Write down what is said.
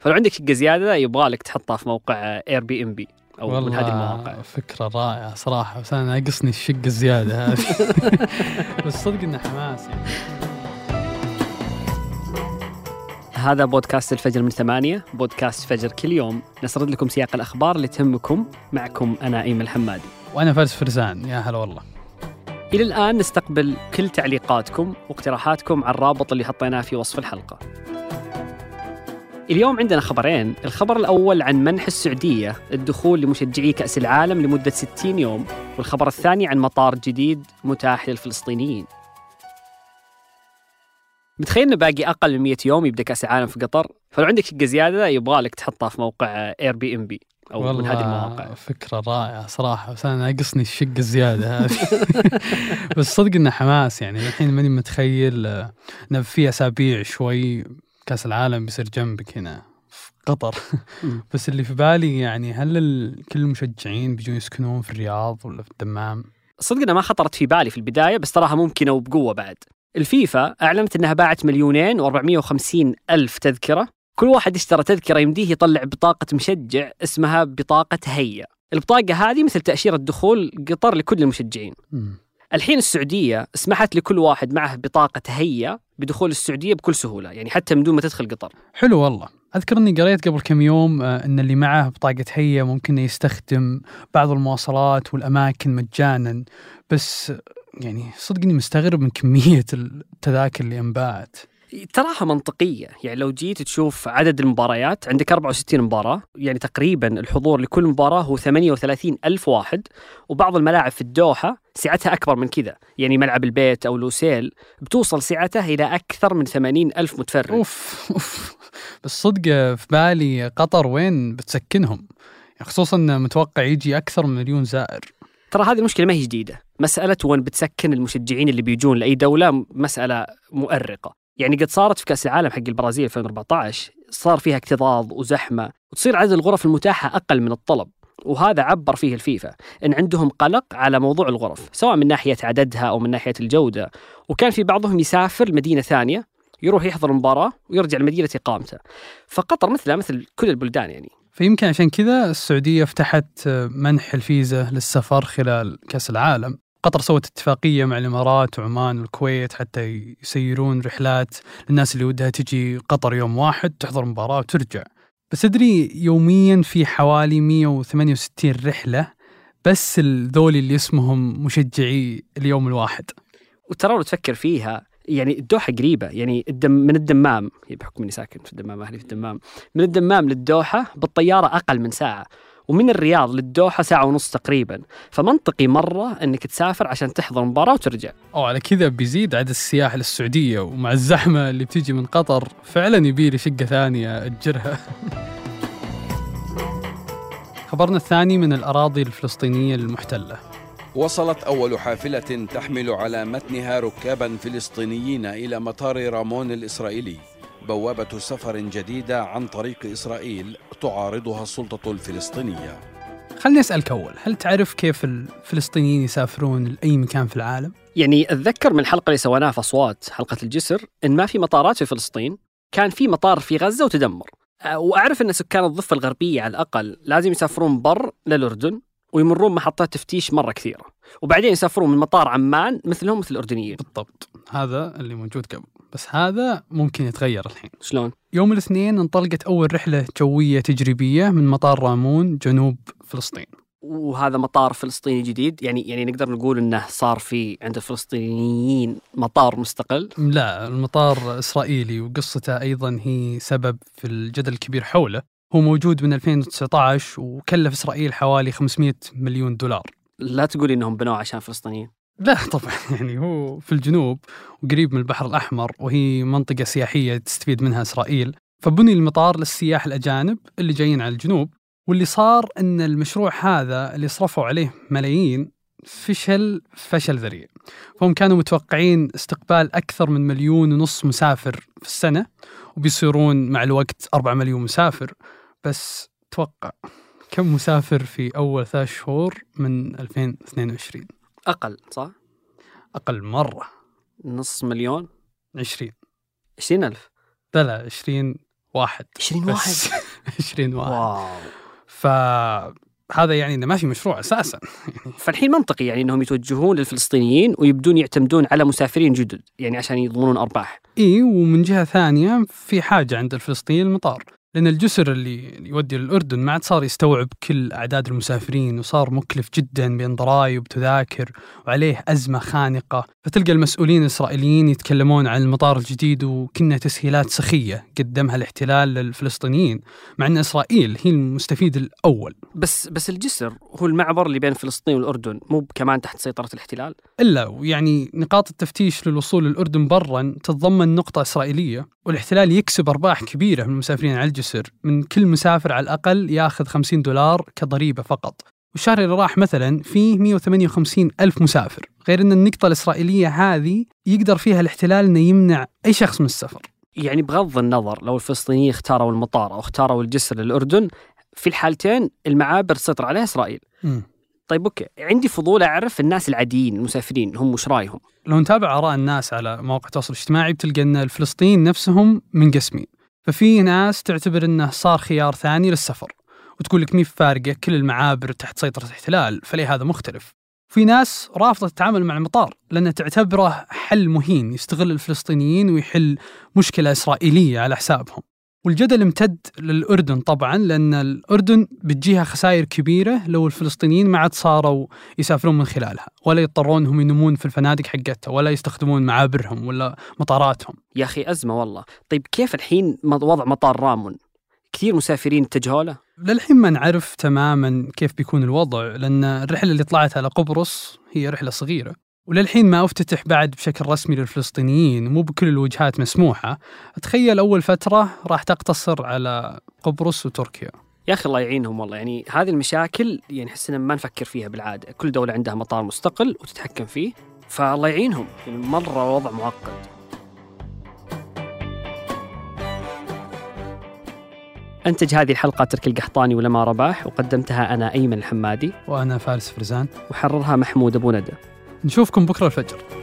فلو عندك شقه زيادة يبغى لك تحطها في موقع Airbnb أو من هذه المواقع. والله فكرة رائعة صراحة بس أنا ناقصني الشقة الزيادة هذه. بس صدق إنه حماس يعني. هذا بودكاست الفجر من ثمانية بودكاست فجر كل يوم. نسرد لكم سياق الأخبار اللي تهمكم. معكم أنا أيمن الحمادي وأنا فارس فرزان يا هلا والله. إلى الآن نستقبل كل تعليقاتكم واقتراحاتكم على الرابط اللي حطيناه في وصف الحلقة. اليوم عندنا خبرين. الخبر الأول عن منح السعودية الدخول لمشجعي كأس العالم لمدة 60 يوم والخبر الثاني عن مطار جديد متاح للفلسطينيين. متخيل إنه باقي أقل من 100 يوم يبدأ كأس العالم في قطر؟ فلو عندك شقه زيادة يبغى لك تحطها في موقع Airbnb أو من هذه المواقع. فكرة رائعة صراحة بس أنا ناقصني الشقة الزيادة هذه. بس صدق إنه حماس يعني الحين ماني متخيل إنه في أسابيع شوي كأس العالم بيصير جنبك هنا في قطر. بس اللي في بالي يعني هل كل المشجعين بيجون يسكنون في الرياض ولا في الدمام؟ صدق ما خطرت في بالي في البداية بس تراها ممكنه وبقوه بعد. الفيفا أعلنت إنها باعت مليونين و450 ألف تذكرة، كل واحد اشترى تذكرة يمديه يطلع بطاقة مشجع اسمها بطاقة هيا. البطاقة هذه مثل تأشيرة دخول قطر لكل المشجعين. الحين السعودية سمحت لكل واحد معه بطاقة هيا بدخول السعودية بكل سهولة، يعني حتى من دون ما تدخل قطر. حلو والله. أذكر إني قريت قبل كم يوم آه، إن اللي معه بطاقة هيا ممكن يستخدم بعض المواصلات والأماكن مجانا. بس آه، يعني صدق إني مستغرب من كمية التذاكر اللي أنباعت. تراها منطقية. يعني لو جيت تشوف عدد المباريات عندك 64 مباراة يعني تقريبا الحضور لكل مباراة هو 38 ألف واحد وبعض الملاعب في الدوحة سعتها أكبر من كذا. يعني ملعب البيت أو لوسيل بتوصل سعته إلى أكثر من 80 ألف متفرج. أوف أوف. بس صدق في بالي قطر وين بتسكنهم؟ يعني خصوصا متوقع يجي أكثر من مليون زائر. ترى هذه المشكلة ما هي جديدة. مسألة وين بتسكن المشجعين اللي بيجون لأي دولة مسألة مؤرقة. يعني قد صارت في كأس العالم حق البرازيل 2014 صار فيها اكتظاظ وزحمة وتصير عدد الغرف المتاحة أقل من الطلب وهذا عبر فيه الفيفا إن عندهم قلق على موضوع الغرف سواء من ناحية عددها أو من ناحية الجودة. وكان في بعضهم يسافر لمدينة ثانية يروح يحضر المباراه ويرجع لمدينة إقامته. فقطر مثلها مثل كل البلدان يعني. فيمكن عشان كذا السعودية فتحت منح الفيزا للسفر خلال كأس العالم. قطر سوت اتفاقية مع الإمارات وعمان والكويت حتى يسيرون رحلات للناس اللي ودها تجي قطر يوم واحد تحضر مباراة وترجع. بس تدري يوميا في حوالي 168 رحلة بس ذولي اللي اسمهم مشجعي اليوم الواحد. وترى لو تفكر فيها يعني الدوحة قريبة يعني الدم من الدمام بحكم إني ساكن في الدمام أهلي في الدمام. من الدمام للدوحة بالطيارة أقل من ساعة. ومن الرياض للدوحة ساعة ونص تقريبا. فمنطقي مرة إنك تسافر عشان تحضر مباراة وترجع. أو على كذا بيزيد عدد السياح للسعودية ومع الزحمة اللي بتيجي من قطر فعلا يبيلي شقة ثانية أجرها. خبرنا الثاني من الأراضي الفلسطينية المحتلة. وصلت أول حافلة تحمل على متنها ركابا فلسطينيين إلى مطار رامون الإسرائيلي. بوابة سفر جديدة عن طريق إسرائيل تعارضها السلطة الفلسطينية. خلني أسألك أول هل تعرف كيف الفلسطينيين يسافرون لأي مكان في العالم؟ يعني أتذكر من الحلقة اللي سويناها في أصوات حلقة الجسر إن ما في مطارات في فلسطين كان في مطار في غزة وتدمر. أه، وأعرف إن سكان الضفة الغربية على الأقل لازم يسافرون بر للأردن ويمرون محطات تفتيش مرة كثيرة. وبعدين يسافرون من مطار عمان مثلهم مثل الأردنيين. بالضبط هذا اللي موجود قبل. بس هذا ممكن يتغير الحين. شلون؟ يوم الاثنين انطلقت أول رحلة جوية تجريبية من مطار رامون جنوب فلسطين. وهذا مطار فلسطيني جديد؟ يعني يعني نقدر نقول إنه صار في عند الفلسطينيين مطار مستقل؟ لا المطار إسرائيلي وقصته أيضا هي سبب في الجدل الكبير حوله. هو موجود من 2019 وكلف إسرائيل حوالي 500 مليون دولار. لا تقول إنهم بنوه عشان فلسطينيين. لا طبعا. يعني هو في الجنوب وقريب من البحر الأحمر وهي منطقة سياحية تستفيد منها إسرائيل. فبني المطار للسياح الأجانب اللي جايين على الجنوب واللي صار أن المشروع هذا اللي صرفوا عليه ملايين فشل فشل ذريع. فهم كانوا متوقعين استقبال أكثر من مليون ونص مسافر في السنة وبيصيرون مع الوقت 4 مليون مسافر. بس توقع كم مسافر في أول ثلاث شهور من 2022 أقل صح؟ أقل مرة. نص مليون؟ 20 20 ألف؟ لا لا 20 واحد. 20 واحد؟ بس 20 واحد. واو. فهذا يعني إنه ما في مشروع أساسا. فالحين منطقي يعني إنهم يتوجهون للفلسطينيين ويبدون يعتمدون على مسافرين جدد يعني عشان يضمنون أرباح. إي ومن جهة ثانية في حاجة عند الفلسطينيين المطار. لأن الجسر اللي يودي للأردن ما عاد صار يستوعب كل أعداد المسافرين وصار مكلف جدا بين ضرائب وتذاكر وعليه أزمة خانقة. فتلقى المسؤولين الإسرائيليين يتكلمون عن المطار الجديد وكنا تسهيلات سخية قدمها الاحتلال للفلسطينيين مع أن إسرائيل هي المستفيد الأول. بس بس الجسر هو المعبر اللي بين فلسطين والأردن مو كمان تحت سيطرة الاحتلال؟ إلا ويعني نقاط التفتيش للوصول للاردن برا تتضمن نقطة إسرائيلية والإحتلال يكسب أرباح كبيرة من المسافرين على الجسر. من كل مسافر على الأقل ياخذ 50 دولار كضريبة فقط. والشهر اللي راح مثلا فيه 158 ألف مسافر. غير أن النقطة الإسرائيلية هذه يقدر فيها الاحتلال أنه يمنع أي شخص من السفر. يعني بغض النظر لو الفلسطينيين اختاروا المطار أو اختاروا الجسر للأردن في الحالتين المعابر تسيطر عليها إسرائيل. مم. طيب okay. عندي فضول أعرف الناس العاديين المسافرين هم وش رأيهم؟ لو نتابع آراء الناس على مواقع التواصل الاجتماعي بتلقى أن الفلسطينيين نفسهم منقسمين. ففي ناس تعتبر أنه صار خيار ثاني للسفر وتقول لك مي فارقة كل المعابر تحت سيطرة الاحتلال فليه هذا مختلف؟ في ناس رافضة تتعامل مع المطار لأنها تعتبره حل مهين يستغل الفلسطينيين ويحل مشكلة إسرائيلية على حسابهم. والجدل امتد للأردن طبعا لأن الأردن بتجيها خسائر كبيرة لو الفلسطينيين ما عاد صاروا يسافرون من خلالها ولا يضطرون هم ينمون في الفنادق حقتها ولا يستخدمون معابرهم ولا مطاراتهم. يا أخي أزمة والله. طيب كيف الحين وضع مطار رامون؟ كثير مسافرين اتجهوا له؟ للحين ما نعرف تماما كيف بيكون الوضع لأن الرحلة اللي طلعت على قبرص هي رحلة صغيرة. وللحين ما أفتتح بعد بشكل رسمي للفلسطينيين مو بكل الوجهات مسموحة. أتخيل أول فترة راح تقتصر على قبرص وتركيا. يا أخي الله يعينهم والله. يعني هذه المشاكل يعني أحس ما نفكر فيها بالعادة. كل دولة عندها مطار مستقل وتتحكم فيه فالله يعينهم. يعني مرة وضع معقد. أنتج هذه الحلقة ترك القحطاني ولما رباح وقدمتها أنا أيمن الحمادي. وأنا فارس فرزان. وحررها محمود أبو ندى. نشوفكم بكرة الفجر.